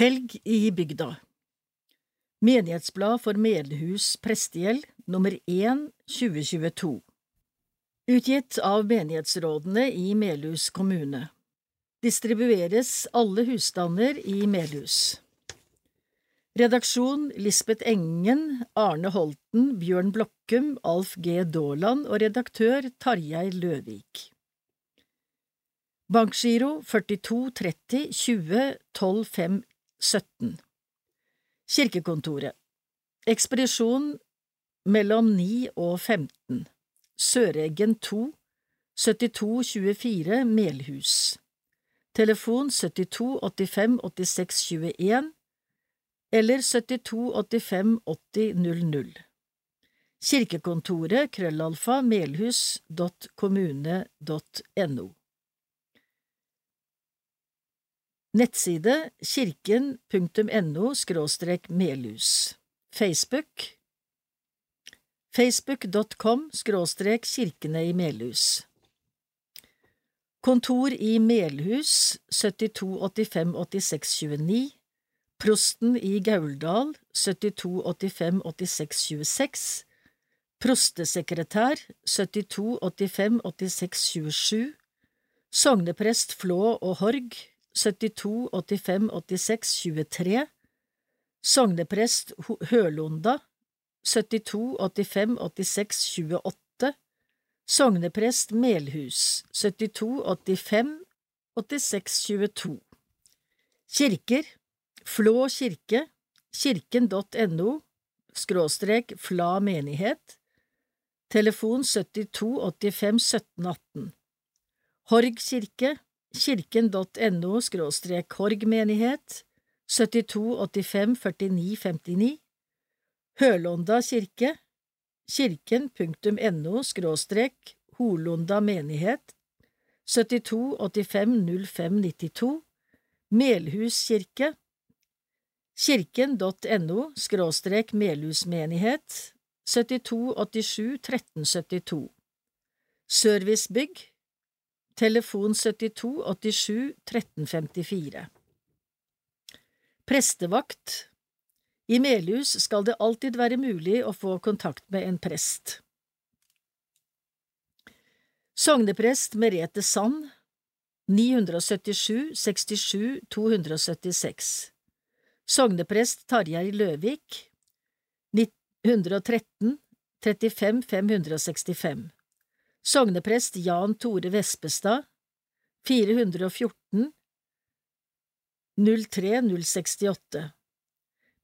Helg i bygda Menighetsblad for Melhus prestegjeld nummer 1 2022 Utgitt av menighetsrådene i Melhus kommune Distribueres alle husstander i Melhus Redaksjon Lisbeth Engen, Arne Holten, Bjørn Blokkum, Alf G. Daaland og redaktør Tarjei Løvik. Bankgiro 42 30 20 12 5 17 Kirkekontoret. Ekspedisjon mellom 9 og 15 Søreggen 2 7224 Melhus. Telefon 72 85 86 21 eller 72 85 80 00 Kirkekontoret krøllalfa melhus.kommune.no Nettside kirken.no skråstrek melhus. Facebook. Facebook.com skråstrek kirkene i Melhus. Kontor i Melhus 7285-86-29 Prosten i Gauldal 7285-86-26 Prostesekretær 7285-86-27 Sogneprest Flå og Horg 72 85 86 23 Sogneprest Hølonda. 72 85 86 28 Sogneprest Melhus. 72 85 86 22 Kirker. Flå kirke. Kirken.no skråstrek fla menighet. Telefon 72 85 17 18 Horg kirke kirken.no skråstrek Horg-menighet 72 85 49 59 Hølonda kirke kirken.no skråstrek Holonda menighet 72 85 05 92 Melhus kirke kirken.no skråstrek Melhusmenighet 72 87 13 72 Servicebygg Telefon 72 87 1354 Prestevakt. I Melhus skal det alltid være mulig å få kontakt med en prest. Sogneprest Merete Sand. 977 67 276 Sogneprest Tarjei Løvik. 113 35 565 Sogneprest Jan Tore Vespestad 414 03 068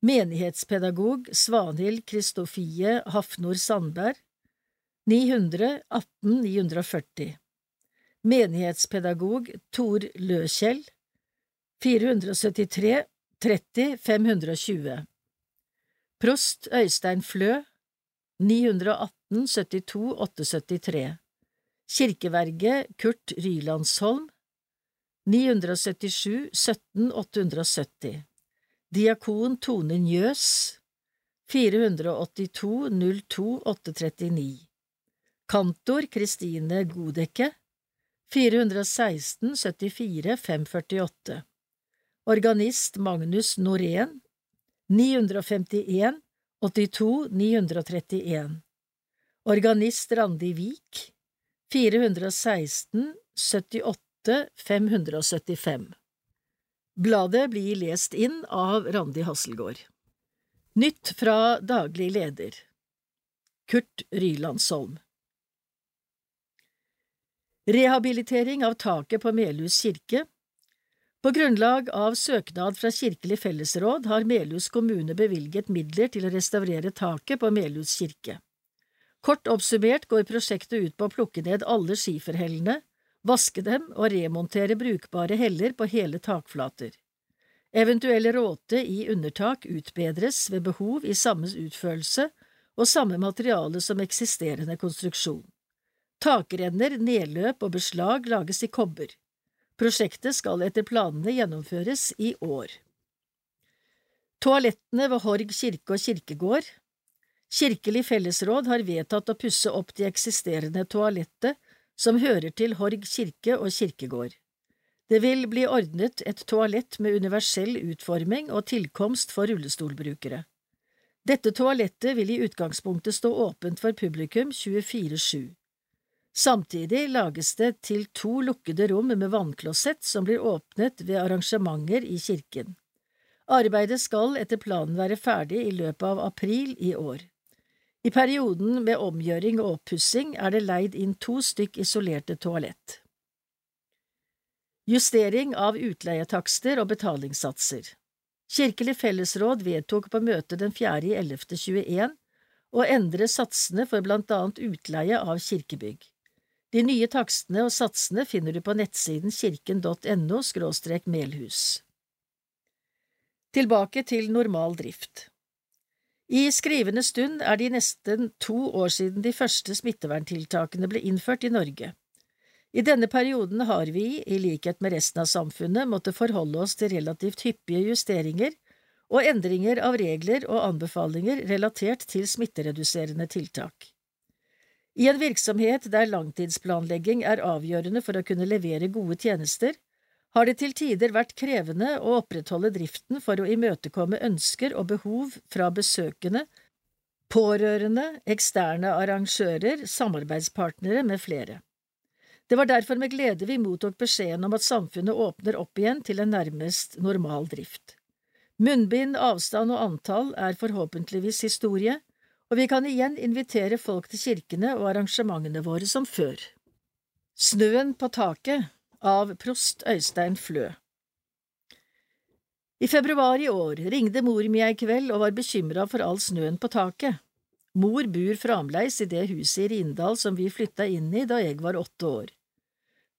Menighetspedagog Svanhild Kristofie Hafnor Sandberg 900 18 940 Menighetspedagog Tor Løkjell 473 30 520 Prost Øystein Flø 918 72 873 Kirkeverget Kurt Rylandsholm 977 17 870 Diakon Tone Njøs 482 02 839 Kantor Kristine Godekke 416 74 548 Organist Magnus Norén 951 82 931 Organist Randi Vik 416 78 575 Bladet blir lest inn av Randi Hasselgaard. Nytt fra daglig leder Kurt Rylandsholm Rehabilitering av taket på Melhus kirke På grunnlag av søknad fra Kirkelig fellesråd har Melhus kommune bevilget midler til å restaurere taket på Melhus kirke. Kort oppsummert går prosjektet ut på å plukke ned alle skiferhellene, vaske dem og remontere brukbare heller på hele takflater. Eventuelle råte i undertak utbedres ved behov i samme utførelse og samme materiale som eksisterende konstruksjon. Takrenner, nedløp og beslag lages i kobber. Prosjektet skal etter planene gjennomføres i år. Toalettene ved Horg kirke og kirkegård Kirkelig fellesråd har vedtatt å pusse opp de eksisterende toalettet som hører til Horg kirke og kirkegård. Det vil bli ordnet et toalett med universell utforming og tilkomst for rullestolbrukere. Dette toalettet vil i utgangspunktet stå åpent for publikum 24–7. Samtidig lages det til to lukkede rom med vannklosett som blir åpnet ved arrangementer i kirken. Arbeidet skal etter planen være ferdig i løpet av april i år. I perioden med omgjøring og oppussing er det leid inn to stykk isolerte toalett. Justering av utleietakster og betalingssatser Kirkelig fellesråd vedtok på møtet den 4.11.21 å endre satsene for blant annet utleie av kirkebygg. De nye takstene og satsene finner du på nettsiden kirken.no – melhus. Tilbake til normal drift I skrivende stund er det nesten to år siden de første smitteverntiltakene ble innført i Norge. I denne perioden har vi, i likhet med resten av samfunnet, måttet forholde oss til relativt hyppige justeringer og endringer av regler og anbefalinger relatert til smittereduserende tiltak. I en virksomhet der langtidsplanlegging er avgjørende for å kunne levere gode tjenester, har det til tider vært krevende å opprettholde driften for å imøtekomme ønsker og behov fra besøkende, pårørende, eksterne arrangører, samarbeidspartnere med flere. Det var derfor med glede vi mottok beskjeden om at samfunnet åpner opp igjen til en nærmest normal drift. Munnbind, avstand og antall er forhåpentligvis historie, og vi kan igjen invitere folk til kirkene og arrangementene våre som før. Snøen på taket av prost Øystein Flø I februar i år ringte mor mi ei kveld og var bekymra for all snøen på taket. Mor bor framleis i det huset i Rindal som vi flytta inn i da jeg var åtte år.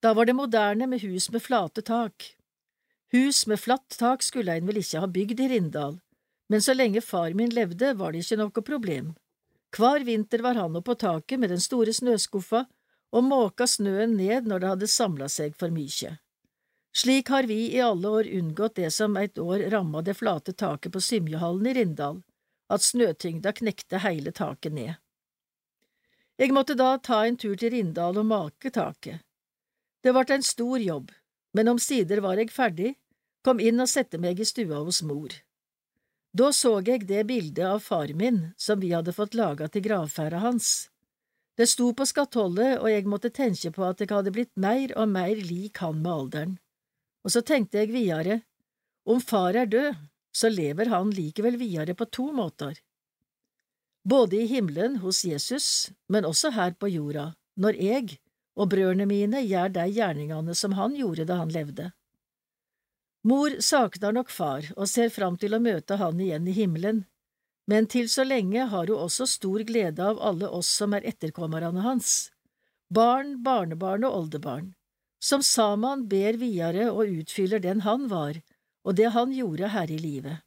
Da var det moderne med hus med flate tak. Hus med flatt tak skulle ein vel ikke ha bygd i Rindal, men så lenge far min levde, var det ikke noe problem. Hver vinter var han oppå taket med den store snøskuffa og måka snøen ned når det hadde samla seg for mykje. Slik har vi i alle år unngått det som et år ramma det flate taket på Symjehallen i Rindal, at snøtyngda knekte hele taket ned. Jeg måtte da ta en tur til Rindal og make taket. Det vart en stor jobb, men omsider var jeg ferdig, kom inn og sette meg i stua hos mor. Da så jeg det bildet av far min som vi hadde fått laga til gravferda hans. Det sto på skattholdet, og jeg måtte tenke på at jeg hadde blitt mer og mer lik han med alderen. Og så tenkte jeg videre, om far er død, så lever han likevel videre på to måter. Både i himmelen hos Jesus, men også her på jorda, når jeg og brødrene mine gjør de gjerningene som han gjorde da han levde. Mor sakner nok far og ser fram til å møte han igjen i himmelen, men til så lenge har hun også stor glede av alle oss som er etterkommerne hans, barn, barnebarn og oldebarn, som Saman ber videre og utfyller den han var, og det han gjorde her i livet.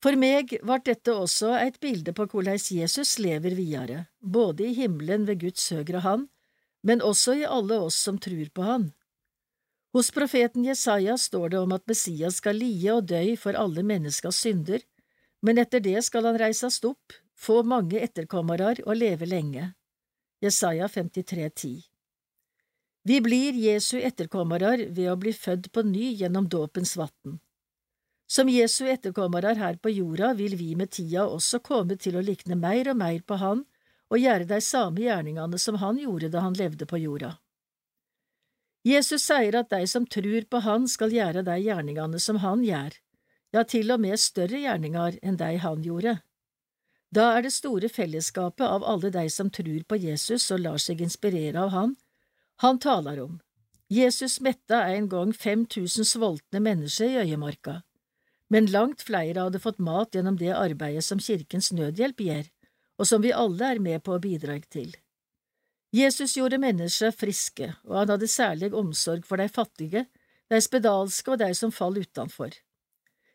For meg var dette også et bilde på hvordan Jesus lever videre, både i himmelen ved Guds høyre hand, men også i alle oss som tror på han. Hos profeten Jesaja står det om at Messias skal lie og døy for alle menneskers synder, men etter det skal han reisast opp, få mange etterkommere og leve lenge. Jesaja 53,10 Vi blir Jesu etterkommere ved å bli født på ny gjennom dåpens vann. Som Jesu etterkommere her på jorda vil vi med tida også komme til å likne mer og mer på Han og gjøre de samme gjerningene som Han gjorde da Han levde på jorda. Jesus sier at de som tror på Han skal gjøre de gjerningene som Han gjør, ja, til og med større gjerninger enn de Han gjorde. Da er det store fellesskapet av alle de som tror på Jesus og lar seg inspirere av Han, han taler om. Jesus metta en gang 5000 sultne mennesker i øyemarka, men langt flere hadde fått mat gjennom det arbeidet som Kirkens Nødhjelp gjør, og som vi alle er med på å bidra til. Jesus gjorde mennesker friske, og han hadde særlig omsorg for de fattige, de spedalske og de som fall utenfor.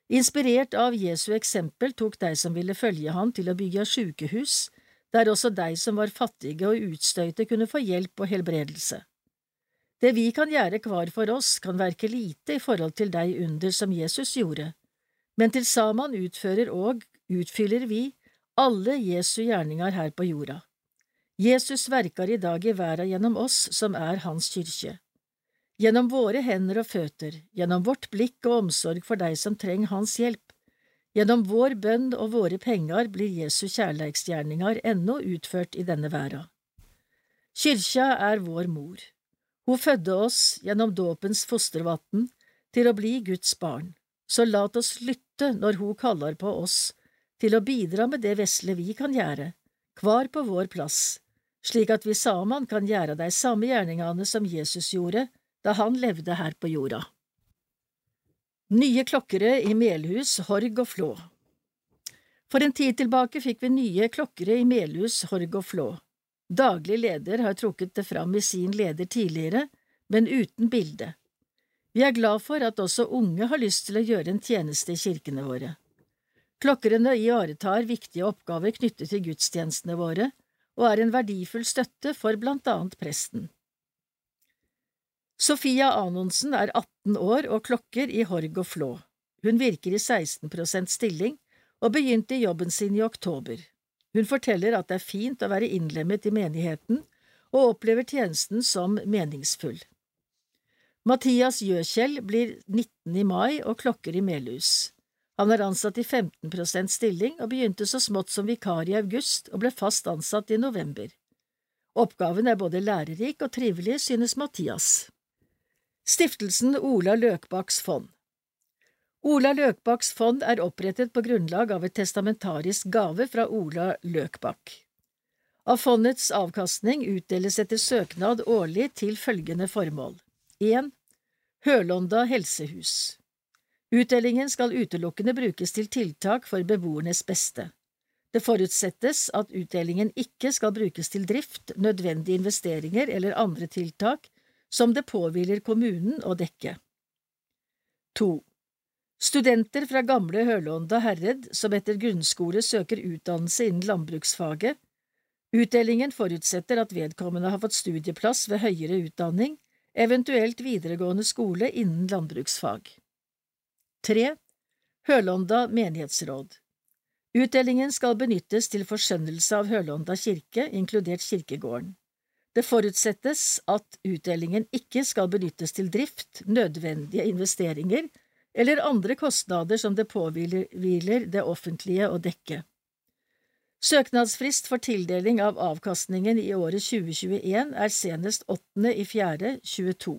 Inspirert av Jesu eksempel tok de som ville følge ham til å bygge sykehus, der også de som var fattige og utstøyte kunne få hjelp og helbredelse. Det vi kan gjøre hver for oss, kan verke lite i forhold til de under som Jesus gjorde, men til sammen utfører og utfyller vi alle Jesu gjerninger her på jorda. Jesus verker i dag i verden gjennom oss som er Hans kyrkje. Gjennom våre hender og føtter, gjennom vårt blikk og omsorg for deg som trenger hans hjelp. Gjennom vår bønn og våre penger blir Jesu kjærleiksgjerninger ennå utført i denne verda. Kyrkja er vår mor. Hun fødde oss gjennom dåpens fostervann til å bli Guds barn, så la oss lytte når hun kaller på oss til å bidra med det vesle vi kan gjøre, hver på vår plass, slik at vi sammen kan gjøre de samme gjerningene som Jesus gjorde da han levde her på jorda. Nye klokkere i Melhus, Horg og Flå For en tid tilbake fikk vi nye klokkere i Melhus, Horg og Flå. Daglig leder har trukket det fram i sin leder tidligere, men uten bilde. Vi er glad for at også unge har lyst til å gjøre en tjeneste i kirkene våre. Klokkerene ivaretar viktige oppgaver knyttet til gudstjenestene våre, og er en verdifull støtte for blant annet presten. Sofia Anonsen er 18 år og klokker i Horg og Flå. Hun virker i 16% stilling og begynte jobben sin i oktober. Hun forteller at det er fint å være innlemmet i menigheten, og opplever tjenesten som meningsfull. Mathias Gjøkjell blir 19 i mai og klokker i Melhus. Han er ansatt i 15% stilling og begynte så smått som vikar i august og ble fast ansatt i november. Oppgaven er både lærerik og trivelig, synes Mathias. Stiftelsen Ola Løkbakks fond Ola Løkbakks fond er opprettet på grunnlag av et testamentarisk gave fra Ola Løkbakk. Av fondets avkastning utdeles etter søknad årlig til følgende formål. 1. Hølonda helsehus Utdelingen skal utelukkende brukes til tiltak for beboernes beste. Det forutsettes at utdelingen ikke skal brukes til drift, nødvendige investeringer eller andre tiltak som det påhviler kommunen å dekke. 2. Studenter fra gamle Hølonda herred som etter grunnskole søker utdannelse innen landbruksfaget. Utdelingen forutsetter at vedkommende har fått studieplass ved høyere utdanning, eventuelt videregående skole innen landbruksfag. 3. Hølonda menighetsråd Utdelingen skal benyttes til forskjønnelse av Hølonda kirke, inkludert kirkegården. Det forutsettes at utdelingen ikke skal benyttes til drift, nødvendige investeringer eller andre kostnader som det påhviler det offentlige å dekke. Søknadsfrist for tildeling av avkastningen i året 2021 er senest 8. i 4. 22.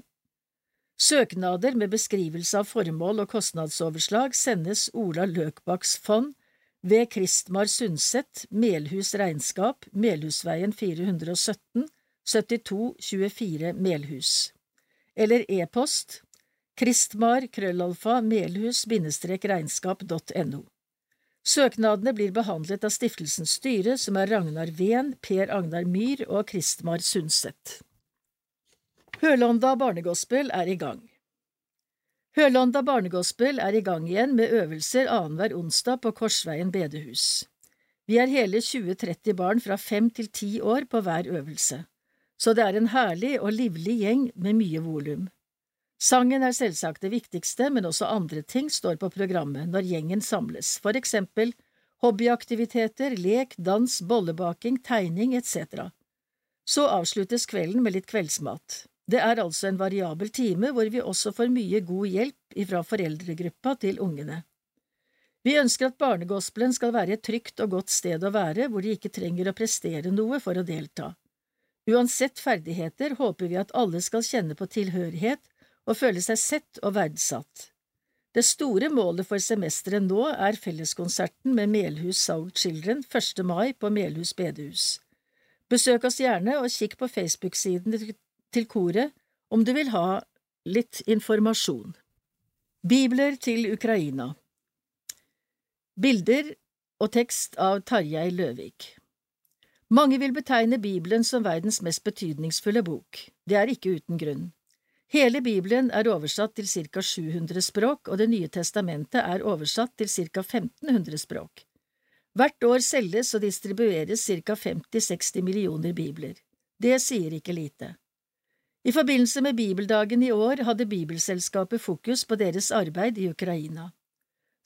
Søknader med beskrivelse av formål og kostnadsoverslag sendes Ola Løkbakks fond ved Kristmar Sundset, Melhus Regnskap, Melhusveien 417, 72 24 Melhus. Eller e-post kristmar-melhus-regnskap.no. Søknadene blir behandlet av stiftelsens styre, som er Ragnar Ven, Per Agnar Myhr og Kristmar Sundset. Hølonda barnegospel er i gang. Hølonda barnegospel er i gang igjen med øvelser annenhver onsdag på Korsveien bedehus. Vi er hele 20–30 barn fra fem til ti år på hver øvelse, så det er en herlig og livlig gjeng med mye volum. Sangen er selvsagt det viktigste, men også andre ting står på programmet når gjengen samles, for eksempel hobbyaktiviteter, lek, dans, bollebaking, tegning etc. Så avsluttes kvelden med litt kveldsmat. Det er altså en variabel time hvor vi også får mye god hjelp ifra foreldregruppa til ungene. Vi ønsker at barnegospelen skal være et trygt og godt sted å være hvor de ikke trenger å prestere noe for å delta. Uansett ferdigheter håper vi at alle skal kjenne på tilhørighet og føle seg sett og verdsatt. Det store målet for semesteret nå er felleskonserten med Melhus Soul Children 1. mai på Melhus bedehus. Besøk oss gjerne og kikk på Facebook-siden til koret om du vil ha litt informasjon. Bibler til Ukraina Bilder og tekst av Tarjei Løvik Mange vil betegne Bibelen som verdens mest betydningsfulle bok. Det er ikke uten grunn. Hele Bibelen er oversatt til ca. 700 språk, og Det nye testamentet er oversatt til ca. 1500 språk. Hvert år selges og distribueres ca. 50–60 millioner bibler. Det sier ikke lite. I forbindelse med bibeldagen i år hadde Bibelselskapet fokus på deres arbeid i Ukraina.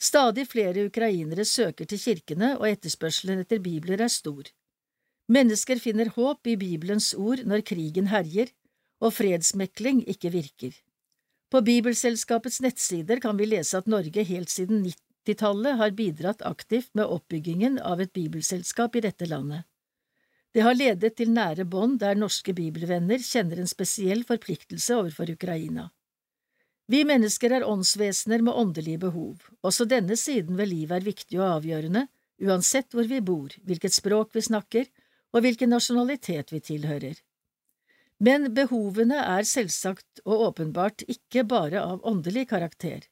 Stadig flere ukrainere søker til kirkene, og etterspørselen etter bibler er stor. Mennesker finner håp i Bibelens ord når krigen herjer, og fredsmekling ikke virker. På Bibelselskapets nettsider kan vi lese at Norge helt siden 90-tallet har bidratt aktivt med oppbyggingen av et bibelselskap i dette landet. Det har ledet til nære bånd der norske bibelvenner kjenner en spesiell forpliktelse overfor Ukraina. Vi mennesker er åndsvesener med åndelige behov, også denne siden ved livet er viktig og avgjørende, uansett hvor vi bor, hvilket språk vi snakker, og hvilken nasjonalitet vi tilhører. Men behovene er selvsagt og åpenbart ikke bare av åndelig karakter.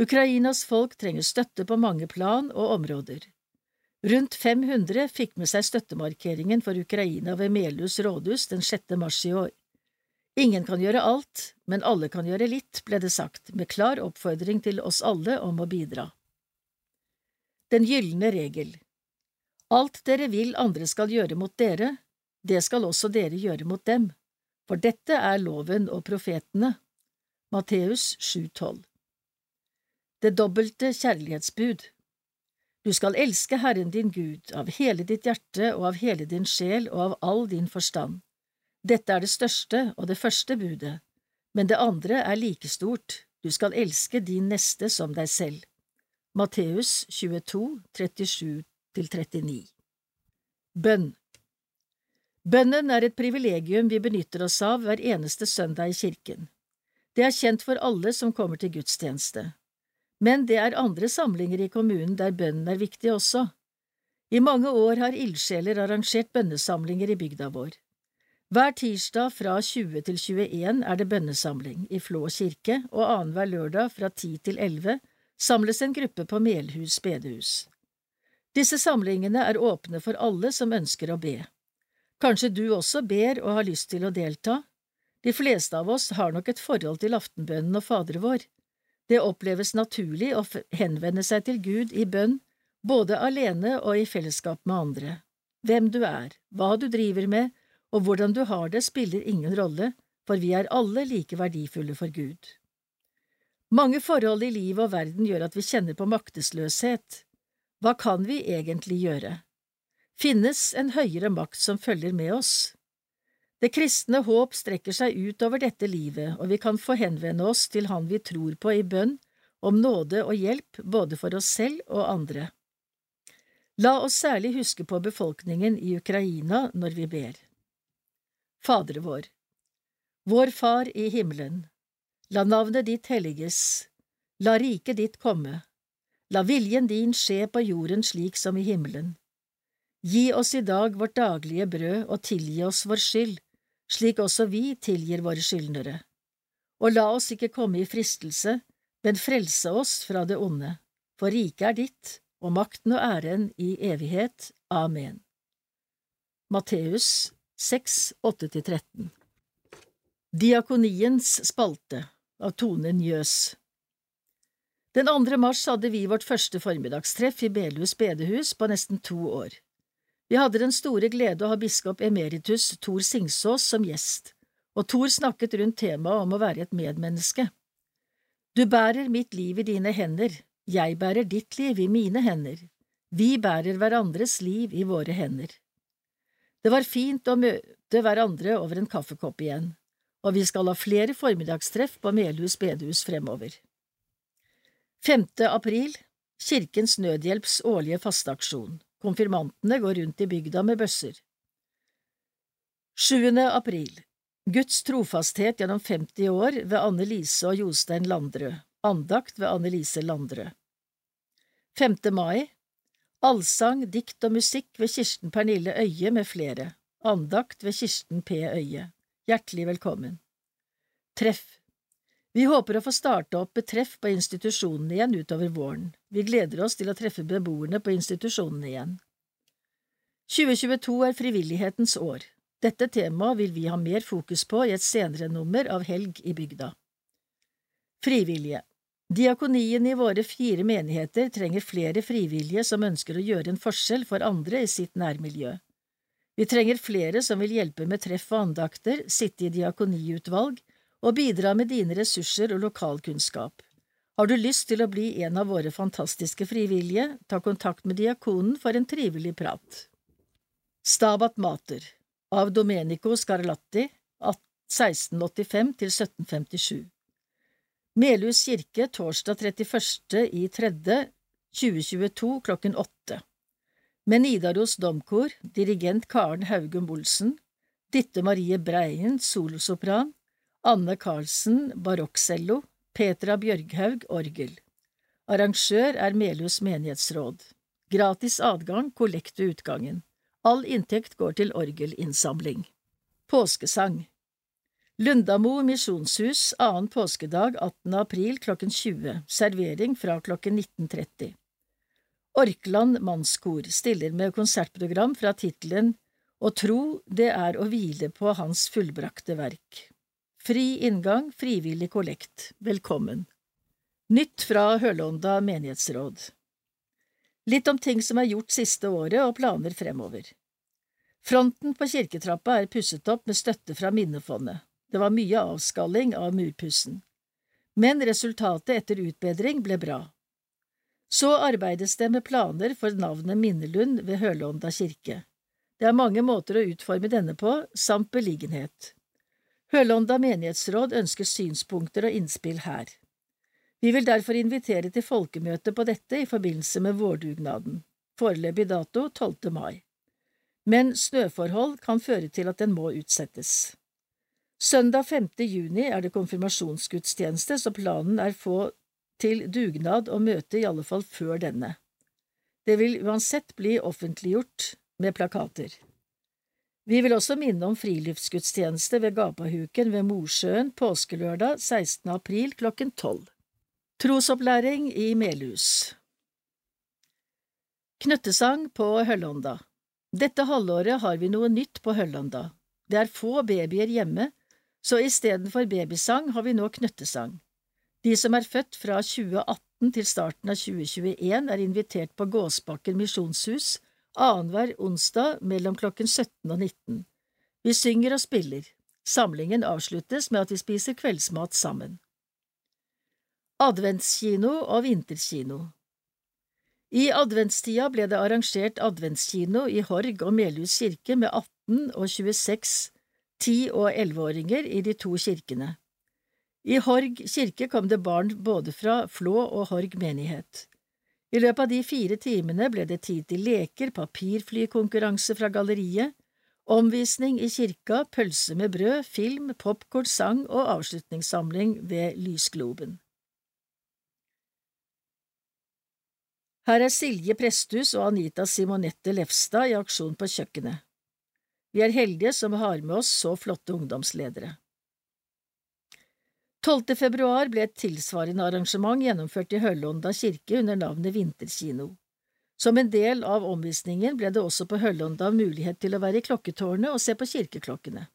Ukrainas folk trenger støtte på mange plan og områder. Rundt 500 fikk med seg støttemarkeringen for Ukraina ved Melhus rådhus den 6. mars i år. Ingen kan gjøre alt, men alle kan gjøre litt, ble det sagt, med klar oppfordring til oss alle om å bidra. Den gylne regel Alt dere vil andre skal gjøre mot dere, det skal også dere gjøre mot dem, for dette er loven og profetene. Matteus 7,12 Det dobbelte kjærlighetsbud du skal elske Herren din Gud av hele ditt hjerte og av hele din sjel og av all din forstand. Dette er det største og det første budet, men det andre er like stort, du skal elske din neste som deg selv. Matteus 22, 37–39 Bønn Bønnen er et privilegium vi benytter oss av hver eneste søndag i kirken. Det er kjent for alle som kommer til gudstjeneste. Men det er andre samlinger i kommunen der bønnen er viktig også. I mange år har ildsjeler arrangert bønnesamlinger i bygda vår. Hver tirsdag fra 20 til 21 er det bønnesamling i Flå kirke, og annenhver lørdag fra 10 til 11 samles en gruppe på Melhus bedehus. Disse samlingene er åpne for alle som ønsker å be. Kanskje du også ber og har lyst til å delta? De fleste av oss har nok et forhold til aftenbønnen og Fader vår. Det oppleves naturlig å henvende seg til Gud i bønn, både alene og i fellesskap med andre. Hvem du er, hva du driver med, og hvordan du har det, spiller ingen rolle, for vi er alle like verdifulle for Gud. Mange forhold i livet og verden gjør at vi kjenner på maktesløshet. Hva kan vi egentlig gjøre? Finnes en høyere makt som følger med oss? Det kristne håp strekker seg ut over dette livet, og vi kan få henvende oss til Han vi tror på i bønn, om nåde og hjelp både for oss selv og andre. La oss særlig huske på befolkningen i Ukraina når vi ber. Fadere vår, vår Far i himmelen, la navnet ditt helliges, la riket ditt komme, la viljen din skje på jorden slik som i himmelen. Gi oss i dag vårt daglige brød og tilgi oss vår skyld, slik også vi tilgir våre skyldnere. Og la oss ikke komme i fristelse, men frelse oss fra det onde, for riket er ditt, og makten og æren i evighet. Amen. Matteus 6, 8–13 Diakoniens spalte av Tone Njøs Den 2. mars hadde vi vårt første formiddagstreff i Belhus bedehus på nesten to år. Vi hadde den store glede å ha biskop emeritus Tor Singsås som gjest, og Tor snakket rundt temaet om å være et medmenneske. Du bærer mitt liv i dine hender, jeg bærer ditt liv i mine hender, vi bærer hverandres liv i våre hender. Det var fint å møte hverandre over en kaffekopp igjen, og vi skal ha flere formiddagstreff på Melhus bedehus fremover. 5. april Kirkens Nødhjelps årlige fasteaksjon. Konfirmantene går rundt i bygda med bøsser. 7. april Guds trofasthet gjennom 50 år ved Anne Lise og Jostein Landrød. Andakt ved Anne Lise Landrød. 5. mai Allsang, dikt og musikk ved Kirsten Pernille Øye med flere. Andakt ved Kirsten P. Øye. Hjertelig velkommen. Treff Vi håper å få starte opp et treff på institusjonene igjen utover våren. Vi gleder oss til å treffe beboerne på institusjonene igjen. 2022 er frivillighetens år. Dette temaet vil vi ha mer fokus på i et senere nummer av Helg i bygda. Frivillige Diakonien i våre fire menigheter trenger flere frivillige som ønsker å gjøre en forskjell for andre i sitt nærmiljø. Vi trenger flere som vil hjelpe med treff og andakter, sitte i diakoniutvalg og bidra med dine ressurser og lokalkunnskap. Har du lyst til å bli en av våre fantastiske frivillige, ta kontakt med diakonen for en trivelig prat. Stabat Mater av Domenico Scarlatti 1685 til 1757. Melhus kirke torsdag 31. i 3. 2022 klokken åtte. Med Nidaros Domkor, dirigent Karen Haugum Olsen, Ditte Marie Breien, solosopran, Anne Karlsen, barokkcello, Petra Bjørghaug, orgel. Arrangør er Melhus menighetsråd. Gratis adgang, kollekt ved utgangen. All inntekt går til orgelinnsamling. Påskesang Lundamo misjonshus annen påskedag 18. april klokken 20, servering fra klokken 19.30. Orkland mannskor stiller med konsertprogram fra tittelen Å tro, det er å hvile på Hans fullbrakte verk. Fri inngang, frivillig kollekt, velkommen. Nytt fra Hølonda menighetsråd Litt om ting som er gjort siste året og planer fremover. Fronten på kirketrappa er pusset opp med støtte fra Minnefondet. Det var mye avskalling av murpussen. Men resultatet etter utbedring ble bra. Så arbeides det med planer for navnet Minnelund ved Hølonda kirke. Det er mange måter å utforme denne på, samt beliggenhet. Hølonda menighetsråd ønsker synspunkter og innspill her. Vi vil derfor invitere til folkemøte på dette i forbindelse med vårdugnaden. Foreløpig dato 12. mai. Men snøforhold kan føre til at den må utsettes. Søndag 5. juni er det konfirmasjonsgudstjeneste, så planen er få til dugnad og møte i alle fall før denne. Det vil uansett bli offentliggjort med plakater. Vi vil også minne om friluftsgudstjeneste ved Gapahuken ved Mosjøen påskelørdag 16. april klokken tolv. Trosopplæring i Melhus Knøttesang på Høllånda Dette halvåret har vi noe nytt på Høllånda. Det er få babyer hjemme, så istedenfor babysang har vi nå knøttesang. De som er født fra 2018 til starten av 2021, er invitert på Gåsbakken misjonshus annenhver onsdag mellom klokken 17 og 19. Vi synger og spiller. Samlingen avsluttes med at vi spiser kveldsmat sammen. Adventskino og vinterkino I adventstida ble det arrangert adventskino i Horg og Melhus kirke med 18 og 26 ti- og elleveåringer i de to kirkene. I Horg kirke kom det barn både fra Flå og Horg menighet. I løpet av de fire timene ble det tid til leker, papirflykonkurranse fra galleriet, omvisning i kirka, pølse med brød, film, popkorn, sang og avslutningssamling ved Lysgloben. Her er Silje Presthus og Anita Simonette Lefstad i aksjon på kjøkkenet. Vi er heldige som har med oss så flotte ungdomsledere. 12. februar ble et tilsvarende arrangement gjennomført i Høllånda kirke under navnet Vinterkino. Som en del av omvisningen ble det også på Høllånda mulighet til å være i klokketårnet og se på kirkeklokkene.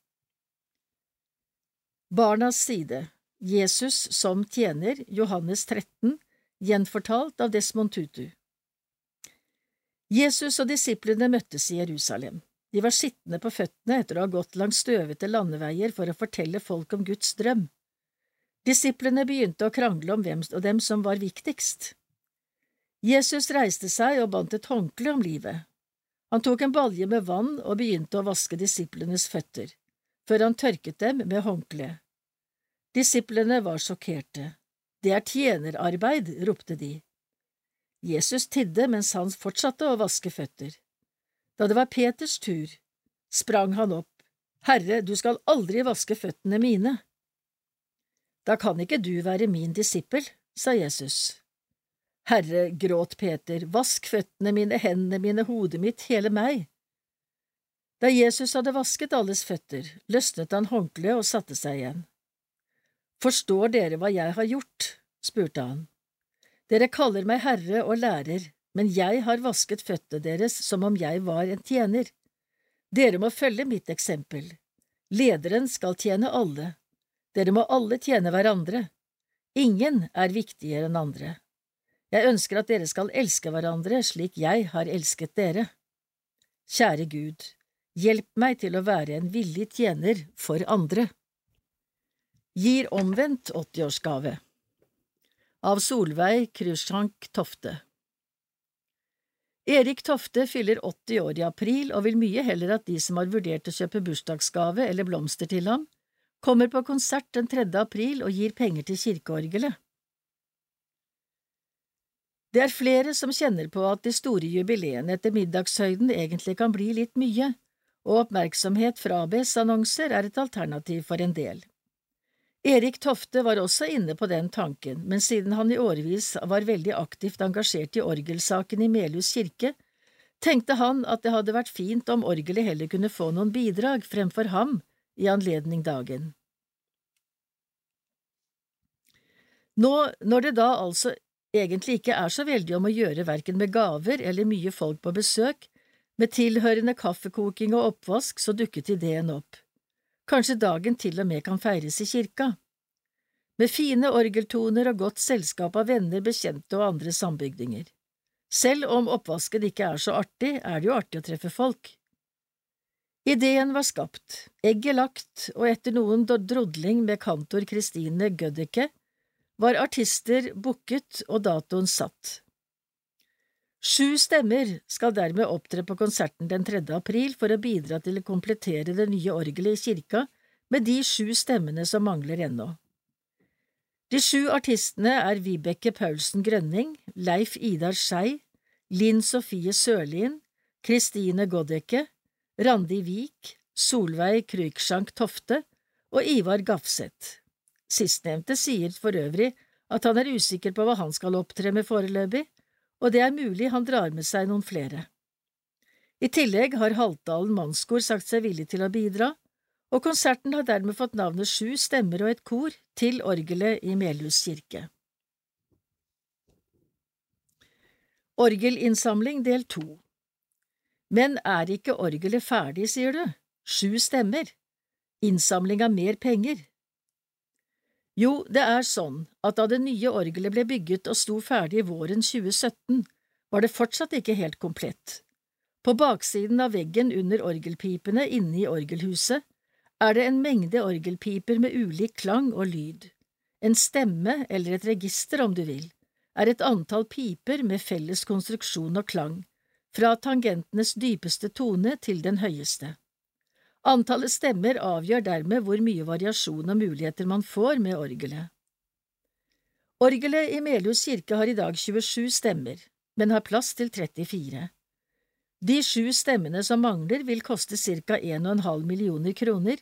Barnas side Jesus som tjener, Johannes 13, gjenfortalt av Desmond Tutu. Jesus og disiplene møttes i Jerusalem. De var skitne på føttene etter å ha gått langs støvete landeveier for å fortelle folk om Guds drøm. Disiplene begynte å krangle om hvem og dem som var viktigst. Jesus reiste seg og bandt et håndkle om livet. Han tok en balje med vann og begynte å vaske disiplenes føtter, før han tørket dem med håndkleet. Disiplene var sjokkerte. Det er tjenerarbeid, ropte de. Jesus tidde mens han fortsatte å vaske føtter. Da det var Peters tur, sprang han opp. Herre, du skal aldri vaske føttene mine. Da kan ikke du være min disippel, sa Jesus. Herre, gråt Peter, vask føttene mine, hendene mine, hodet mitt, hele meg. Da Jesus hadde vasket alles føtter, løsnet han håndkleet og satte seg igjen. Forstår dere hva jeg har gjort? spurte han. Dere kaller meg herre og lærer, men jeg har vasket føttene deres som om jeg var en tjener. Dere må følge mitt eksempel. Lederen skal tjene alle. Dere må alle tjene hverandre. Ingen er viktigere enn andre. Jeg ønsker at dere skal elske hverandre slik jeg har elsket dere. Kjære Gud, hjelp meg til å være en villig tjener for andre. Gir omvendt 80-årsgave Av Solveig Krusjank Tofte Erik Tofte fyller 80 år i april og vil mye heller at de som har vurdert å kjøpe bursdagsgave eller blomster til ham, kommer på konsert den 3. april og gir penger til kirkeorgelet. Det er flere som kjenner på at de store jubileene etter middagshøyden egentlig kan bli litt mye, og oppmerksomhet fra ABS-annonser er et alternativ for en del. Erik Tofte var også inne på den tanken, men siden han i årevis var veldig aktivt engasjert i orgelsaken i Melhus kirke, tenkte han at det hadde vært fint om orgelet heller kunne få noen bidrag fremfor ham i anledning dagen. Nå, når det da altså egentlig ikke er så veldig om å gjøre verken med gaver eller mye folk på besøk, med tilhørende kaffekoking og oppvask, så dukket ideen opp. Kanskje dagen til og med kan feires i kirka. Med fine orgeltoner og godt selskap av venner, bekjente og andre sambygdinger. Selv om oppvasken ikke er så artig, er det jo artig å treffe folk. Ideen var skapt, egget lagt, og etter noen drodling med kantor Kristine Gøddeke var artister booket og datoen satt. Sju stemmer skal dermed opptre på konserten den 3. april for å bidra til å komplettere det nye orgelet i kirka med de sju stemmene som mangler ennå. De sju artistene er Vibeke Paulsen Grønning, Leif Idar Skei, Linn Sofie Sørlien, Kristine Goddeke, Randi Vik, Solveig Krüksjank Tofte og Ivar Gafseth. Sistnevnte sier for øvrig at han er usikker på hva han skal opptre med foreløpig, og det er mulig han drar med seg noen flere. I tillegg har Haltdalen mannskor sagt seg villig til å bidra, og konserten har dermed fått navnet Sju stemmer og et kor til orgelet i Melhus kirke. Orgelinnsamling del to Men er ikke orgelet ferdig, sier du? Sju stemmer? Innsamling av mer penger? Jo, det er sånn at da det nye orgelet ble bygget og sto ferdig våren 2017, var det fortsatt ikke helt komplett. På baksiden av veggen under orgelpipene inne i orgelhuset er det en mengde orgelpiper med ulik klang og lyd. En stemme, eller et register om du vil, er et antall piper med felles konstruksjon og klang, fra tangentenes dypeste tone til den høyeste. Antallet stemmer avgjør dermed hvor mye variasjon og muligheter man får med orgelet. Orgelet i Melhus kirke har i dag 27 stemmer, men har plass til 34. De sju stemmene som mangler, vil koste ca 1,5 millioner kroner,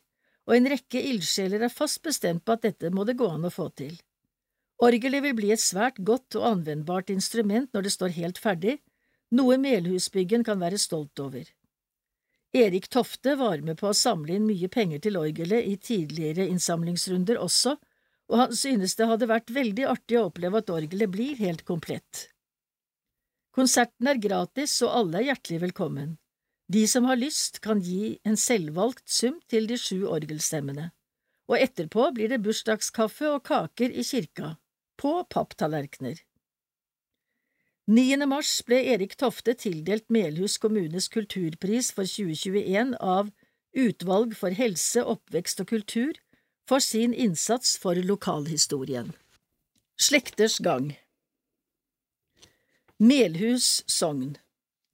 og en rekke ildsjeler er fast bestemt på at dette må det gå an å få til. Orgelet vil bli et svært godt og anvendbart instrument når det står helt ferdig, noe Melhusbyggen kan være stolt over. Erik Tofte var med på å samle inn mye penger til orgelet i tidligere innsamlingsrunder også, og han synes det hadde vært veldig artig å oppleve at orgelet blir helt komplett. Konserten er gratis, og alle er hjertelig velkommen. De som har lyst, kan gi en selvvalgt sum til de sju orgelstemmene, og etterpå blir det bursdagskaffe og kaker i kirka, på papptallerkener. 9. mars ble Erik Tofte tildelt Melhus kommunes kulturpris for 2021 av Utvalg for helse, oppvekst og kultur for sin innsats for lokalhistorien. Slekters gang. Melhus sogn.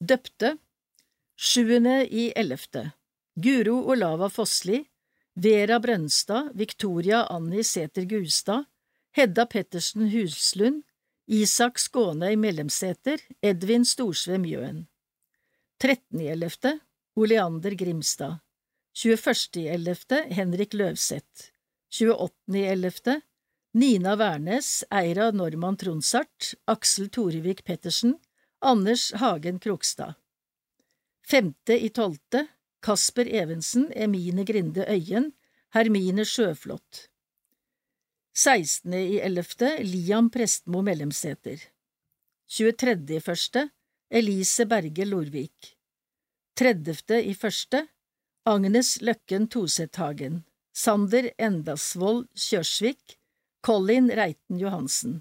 Døpte. Sjuende i ellevte. Guro Olava Fossli. Vera Brønstad. Victoria Anni Sæther Gustad Hedda Pettersen Huslund Isak Skånøy Mellemsæter Edvin Storsve Mjøen 13. i ellevte Oleander Grimstad 21. i ellevte Henrik Løvseth 28. i ellevte Nina Wærnes, Eira Normann Tronsart, Aksel Torevik Pettersen, Anders Hagen Krokstad. Femte i tolvte Kasper Evensen, Emine Grinde Øyen, Hermine Sjøflot. Sekstende i ellevte Liam Prestmo Mellemsæter. 23. i første Elise Berge Lorvik. 30. i første Agnes Løkken Tosethagen. Sander Endasvold Kjørsvik. Colin Reiten Johansen.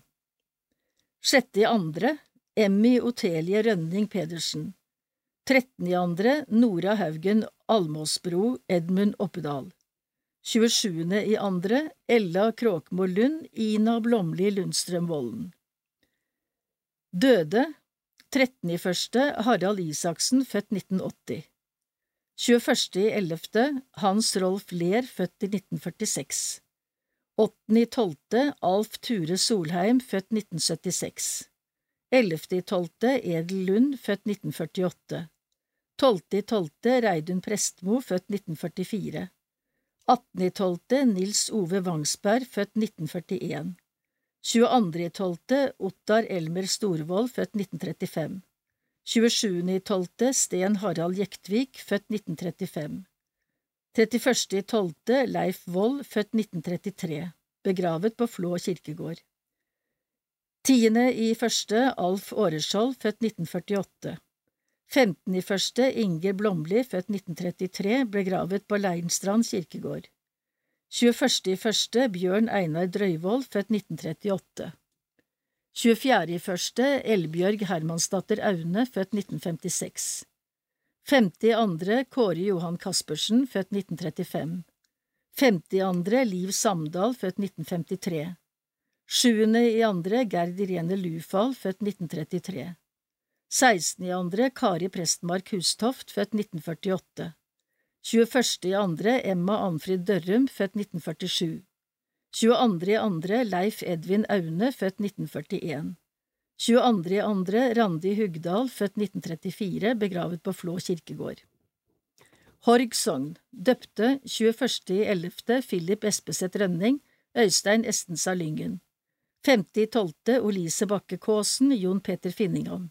Sjette i andre Emmy Otelie Rønning Pedersen. Trettende i andre Nora Haugen Almåsbro Edmund Oppedal. 27. i andre Ella Kråkmo Lund Ina Blomli Lundstrøm Vollen. Døde 13. i første Harald Isaksen, født 1980. 21.11. Hans Rolf Ler, født i 1946. i 8.12. Alf Ture Solheim, født 1976. i 11.12. Edel Lund, født 1948. i 12.12. Reidun Prestmo, født 1944. 18.12. Nils Ove Vangsberg, født 1941. 22.12. Ottar Elmer Storvold, født 1935. 27.12. Sten Harald Jektvik, født 1935. 31.12. Leif Vold, født 1933, begravet på Flå kirkegård. 10.1. Alf Åreskjold, født 1948. 15.1. Inger Blomli, født 1933, begravet på Leinstrand kirkegård. 21.1. Bjørn Einar Drøyvold, født 1938. 24.1. Elbjørg Hermansdatter Aune, født 1956. 50.2. Kåre Johan Caspersen, født 1935. 50.2. Liv Samdal, født 1953. 7.2. Gerd Irene Lufall, født 1933. 16.2. Kari Prestmark Hustoft, født 1948. 21.2. Emma Anfrid Dørrum, født 1947. 22.2. Leif Edvin Aune, født 1941. 22.2. Randi Hugdal, født 1934, begravet på Flå kirkegård. Horg sogn, døpte 21.11. Philip Espeseth Rønning, Øystein Estensa Lyngen. 50.12. Olise Bakke Kaasen, Jon Peter Finningham.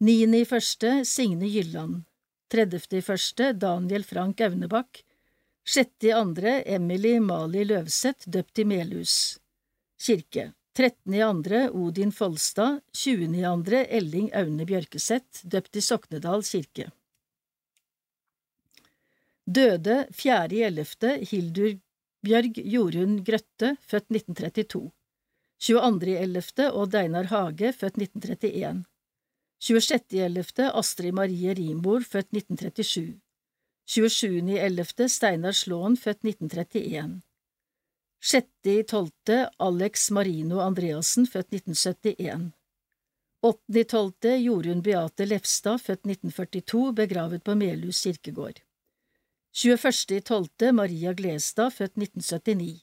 9.1. Signe Gylland. 30.1. Daniel Frank Aunebakk, 6.2. Emily Mali Løvseth, døpt i Melhus kirke, 13.2. Odin Folstad, 20.2. Elling Aune Bjørkeseth, døpt i Soknedal kirke. Døde 4.11. Hildur Bjørg Jorunn Grøtte, født 1932. 22.11. Odd Einar Hage, født 1931. 26.11. Astrid Marie Rimbor, født 1937. 27.11. Steinar Slåen, født 1931. 6.12. Alex Marino Andreassen, født 1971. 8.12. Jorunn Beate Lefstad, født 1942, begravet på Melhus kirkegård. 21.12. Maria Glestad, født 1979.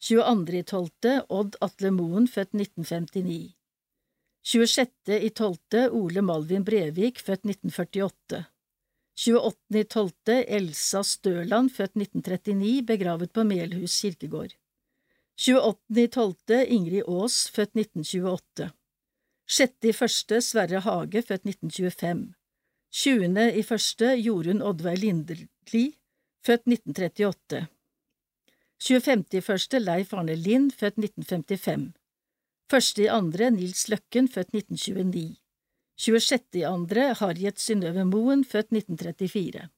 22.12. Odd Atle Moen, født 1959. 26.12. Ole Malvin Brevik, født 1948. 28.12. Elsa Støland, født 1939, begravet på Melhus kirkegård. 28.12. Ingrid Aas, født 1928. 6.1. Sverre Hage, født 1925. 20.1. Jorunn Oddveig Lindeli, født 1938. 25.1. Leif Arne Lind, født 1955. Første i andre Nils Løkken, født 1929. 26. i andre Harriet Synnøve Moen, født 1934.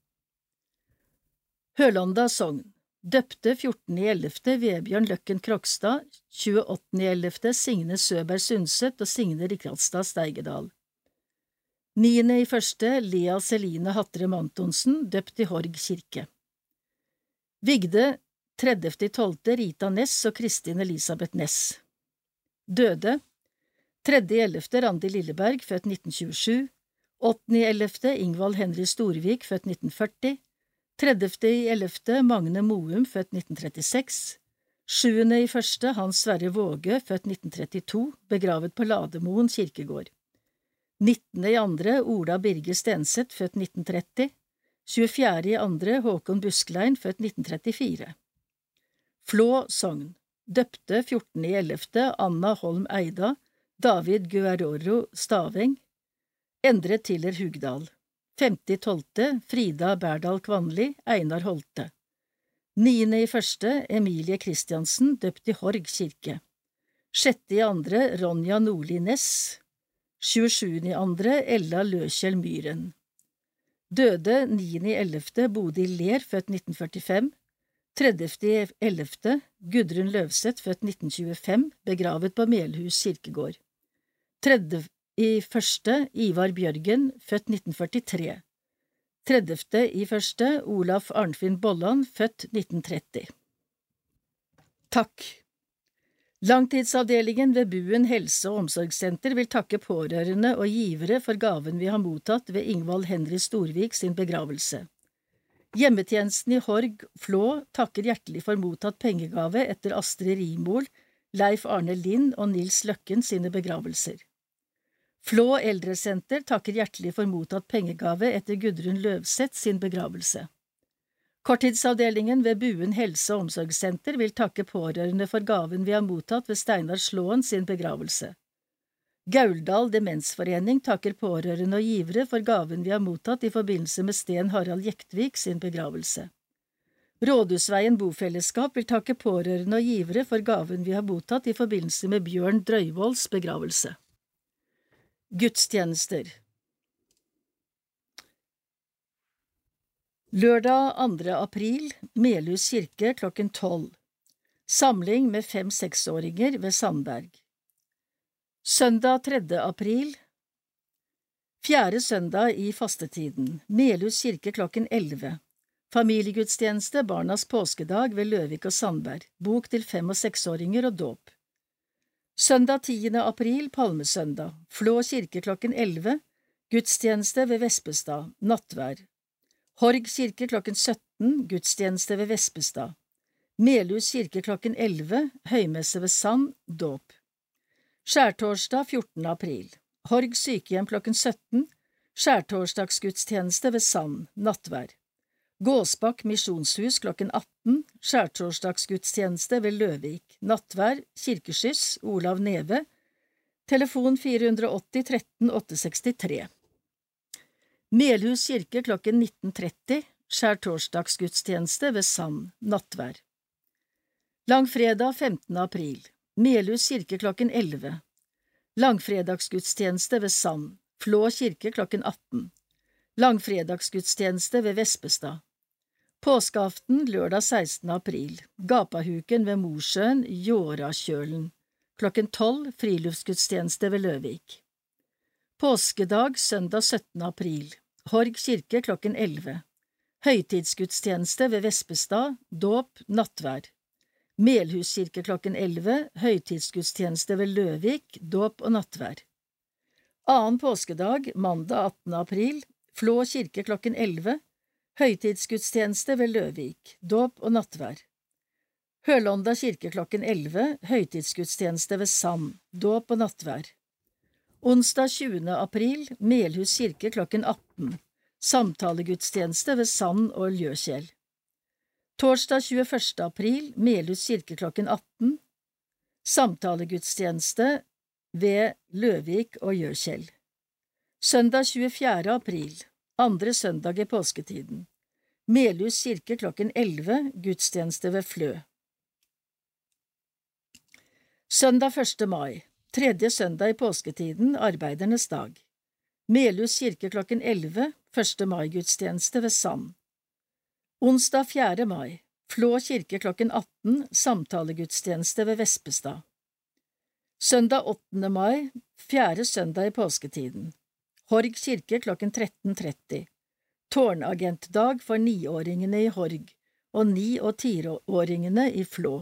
Hølanda sogn Døpte 14.11. Vebjørn Løkken Krokstad, 28.11. Signe Søberg Sundset og Signe Rikardstad Steigedal. 9.1. Lea Celine Hattrem Antonsen, døpt i Horg kirke. Vigde 30.12. Rita Ness og Kristin Elisabeth Ness døde. 3.11. Randi Lilleberg, født 1927. 8.11. Ingvald Henry Storvik, født 1940. 30.11. Magne Moum, født 1936. 7.1. Hans Sverre Våge, født 1932, begravet på Lademoen kirkegård. 19.2. Ola Birger Stenseth, født 1930. 24.2. Håkon Busklein, født 1934. Flå sogn døpte 14.11. Anna Holm Eida, David Guerroro Staveng, Endre Tiller Hugdal. 50.12. Frida Berdal Kvanli, Einar Holte. 9.1. Emilie Kristiansen, døpt i Horg kirke. 6.2. Ronja Nordli Næss. 27.2. Ella Løkjell Myhren. Døde 9.11. Bodil Ler, født 1945. 30.11. Gudrun Løvseth, født 1925, begravet på Melhus kirkegård. 30.1. Ivar Bjørgen, født 1943. 30.1. Olaf Arnfinn Bolland, født 1930. Takk. Langtidsavdelingen ved Buen helse- og omsorgssenter vil takke pårørende og givere for gaven vi har mottatt ved Ingvald Henry Storvik sin begravelse. Hjemmetjenesten i Horg Flå takker hjertelig for mottatt pengegave etter Astrid Rimol, Leif Arne Lind og Nils Løkken sine begravelser. Flå eldresenter takker hjertelig for mottatt pengegave etter Gudrun Løvseth sin begravelse. Korttidsavdelingen ved Buen helse- og omsorgssenter vil takke pårørende for gaven vi har mottatt ved Steinar Slåen sin begravelse. Gauldal demensforening takker pårørende og givere for gaven vi har mottatt i forbindelse med Sten Harald Jektvik sin begravelse. Rådhusveien bofellesskap vil takke pårørende og givere for gaven vi har mottatt i forbindelse med Bjørn Drøyvolds begravelse. Gudstjenester Lørdag 2. april, Melhus kirke klokken tolv. Samling med fem-seksåringer ved Sandberg. Søndag 3. april Fjerde søndag i fastetiden, Melhus kirke klokken elleve. Familiegudstjeneste Barnas påskedag ved Løvik og Sandberg, bok til fem- og seksåringer og dåp. Søndag 10. april, palmesøndag, Flå kirke klokken elleve, gudstjeneste ved Vespestad, nattvær. Horg kirke klokken 17, gudstjeneste ved Vespestad. Melhus kirke klokken 11, høymesse ved Sand, dåp. Skjærtorsdag 14. april. Horg sykehjem klokken 17, skjærtorsdagsgudstjeneste ved Sand, nattvær. Gåsbakk misjonshus klokken 18, skjærtorsdagsgudstjeneste ved Løvik, nattvær, kirkeskyss, Olav Neve, telefon 480 13 863. Melhus kirke klokken 19.30, skjærtorsdagsgudstjeneste ved Sand, nattvær. Langfredag 15. april, Melhus kirke klokken 11. Langfredagsgudstjeneste ved Sand, Flå kirke klokken 18. Langfredagsgudstjeneste ved Vespestad. Påskeaften lørdag 16. april, Gapahuken ved Mosjøen, Jårakjølen. Klokken tolv friluftsgudstjeneste ved Løvik. Påskedag søndag 17. april, Horg kirke klokken 11. Høytidsgudstjeneste ved Vespestad, dåp, nattvær. Melhus kirke klokken 11, høytidsgudstjeneste ved Løvik, dåp og nattvær. Annen påskedag, mandag 18. april, Flå kirke klokken 11, høytidsgudstjeneste ved Løvik, dåp og nattvær. Hølonda kirke klokken 11, høytidsgudstjeneste ved Sand, dåp og nattvær. Onsdag 20. april, Melhus kirke klokken 18, samtalegudstjeneste ved Sand og Ljøkjell. Torsdag 21. april, Melhus kirke klokken 18. Samtalegudstjeneste ved Løvik og Gjøkjell. Søndag 24. april, andre søndag i påsketiden. Melhus kirke klokken 11, gudstjeneste ved Flø. Søndag 1. mai, tredje søndag i påsketiden, arbeidernes dag. Melhus kirke klokken 11, 1. mai-gudstjeneste ved Sand. Onsdag 4. mai, Flå kirke klokken 18, samtalegudstjeneste ved Vespestad. Søndag 8. mai, fjerde søndag i påsketiden. Horg kirke klokken 13.30. Tårnagentdag for niåringene i Horg og ni- og tiåringene i Flå.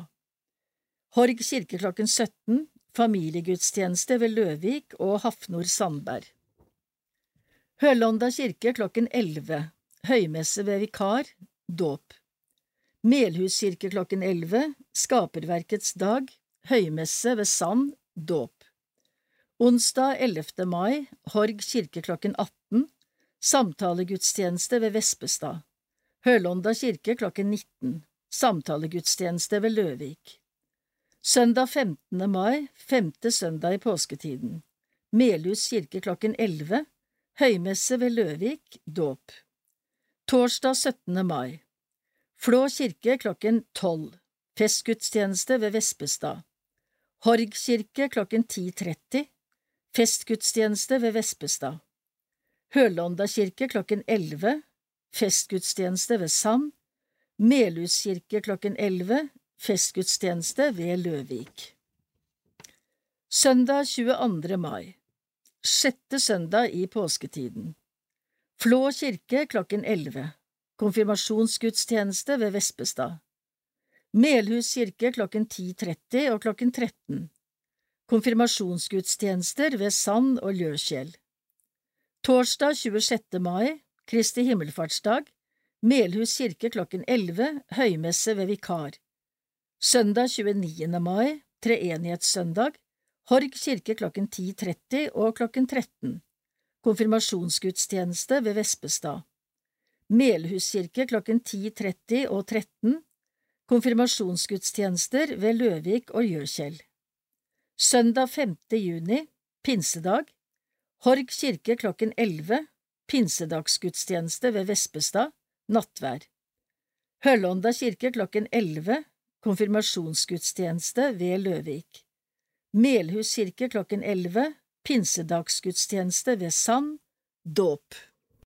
Horg kirke klokken 17, familiegudstjeneste ved Løvik og Hafnor Sandberg. Hølonda kirke klokken 11, høymesse ved vikar, dåp. Melhus kirke klokken 11, Skaperverkets dag, høymesse ved Sand, dåp. Onsdag 11. mai, Horg kirke klokken 18, samtalegudstjeneste ved Vespestad. Hølonda kirke klokken 19, samtalegudstjeneste ved Løvik. Søndag 15. mai, femte søndag i påsketiden. Melhus kirke klokken 11, høymesse ved Løvik, dåp. Torsdag 17. mai. Flå kirke klokken 12 Festgudstjeneste ved Vespestad. Horg kirke klokken 10.30 Festgudstjeneste ved Vespestad. Hølonda kirke klokken 11 Festgudstjeneste ved Sand Melhus kirke klokken 11 Festgudstjeneste ved Løvik. Søndag 22. mai. Sjette søndag i påsketiden Flå kirke klokken 11. Konfirmasjonsgudstjeneste ved Vespestad. Melhus kirke klokken 10.30 og klokken 13. Konfirmasjonsgudstjenester ved Sand og Ljøskjell. Torsdag 26. mai, Kristi himmelfartsdag, Melhus kirke klokken 11, høymesse ved vikar. Søndag 29. mai, treenighetssøndag, Horg kirke klokken 10.30 og klokken 13. Konfirmasjonsgudstjeneste ved Vespestad. Melhuskirke klokken 10.30 og 13. Konfirmasjonsgudstjenester ved Løvik og Gjøkjell. Søndag 5. juni, pinsedag, Horg kirke klokken 11, pinsedagsgudstjeneste ved Vespestad, nattvær. Høllånda kirke klokken 11, konfirmasjonsgudstjeneste ved Løvik. Melhus kirke klokken 11, pinsedagsgudstjeneste ved Sand, dåp.